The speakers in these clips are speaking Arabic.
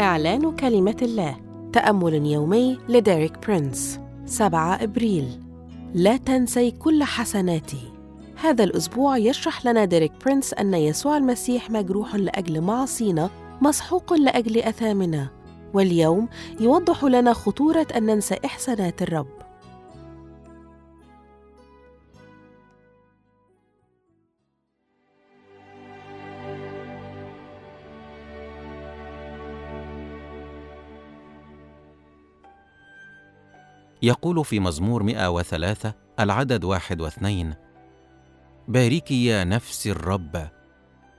إعلان كلمة الله. تأمل يومي لديريك برينس. 7 إبريل. لا تنسي كل حسناتي. هذا الأسبوع يشرح لنا ديريك برينس أن يسوع المسيح مجروح لأجل معاصينا مسحوق لأجل أثامنا. واليوم يوضح لنا خطورة أن ننسى إحسانات الرب. يقول في مزمور 103 العدد واحد واثنين باركي يا نفس الرب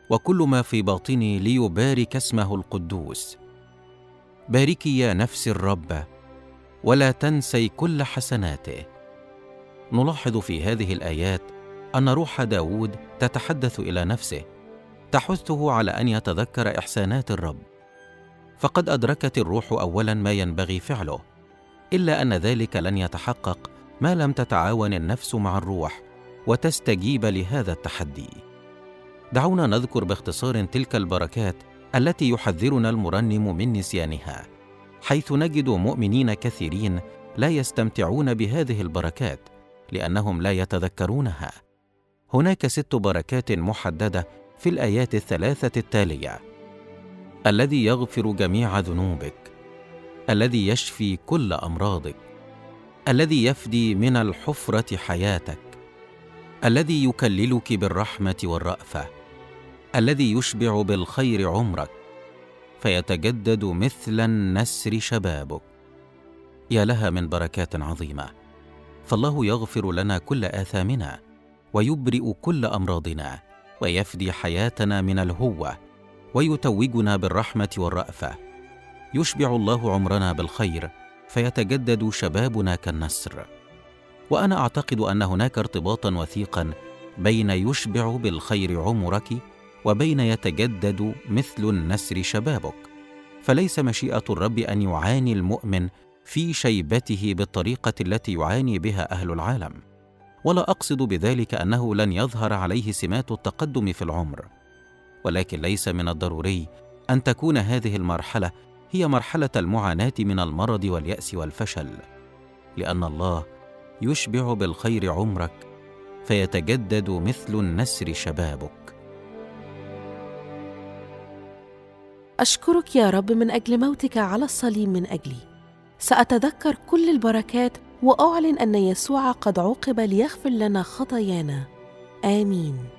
وكل ما في باطني ليبارك اسمه القدوس. باركي يا نفس الرب ولا تنسي كل حسناته. نلاحظ في هذه الآيات أن روح داود تتحدث إلى نفسه تحثه على أن يتذكر إحسانات الرب. فقد أدركت الروح أولا ما ينبغي فعله إلا أن ذلك لن يتحقق ما لم تتعاون النفس مع الروح وتستجيب لهذا التحدي. دعونا نذكر باختصار تلك البركات التي يحذرنا المرنم من نسيانها حيث نجد مؤمنين كثيرين لا يستمتعون بهذه البركات لأنهم لا يتذكرونها. هناك ست بركات محددة في الآيات الثلاثة التالية. الذي يغفر جميع ذنوبك. الذي يشفي كل أمراضك الذي يفدي من الحفرة حياتك الذي يكللك بالرحمة والرأفة الذي يشبع بالخير عمرك فيتجدد مثل النسر شبابك. يا لها من بركات عظيمة فالله يغفر لنا كل آثامنا ويبرئ كل أمراضنا ويفدي حياتنا من الهوة ويتوجنا بالرحمة والرأفة. يشبع الله عمرنا بالخير فيتجدد شبابنا كالنسر. وأنا أعتقد أن هناك ارتباطا وثيقا بين يشبع بالخير عمرك وبين يتجدد مثل النسر شبابك. فليس مشيئة الرب أن يعاني المؤمن في شيبته بالطريقة التي يعاني بها أهل العالم. ولا أقصد بذلك أنه لن يظهر عليه سمات التقدم في العمر. ولكن ليس من الضروري أن تكون هذه المرحلة هي مرحلة المعاناة من المرض واليأس والفشل لأن الله يشبع بالخير عمرك فيتجدد مثل النسر شبابك. أشكرك يا رب من أجل موتك على الصليب من أجلي. سأتذكر كل البركات وأعلن أن يسوع قد عوقب ليغفر لنا خطايانا. آمين.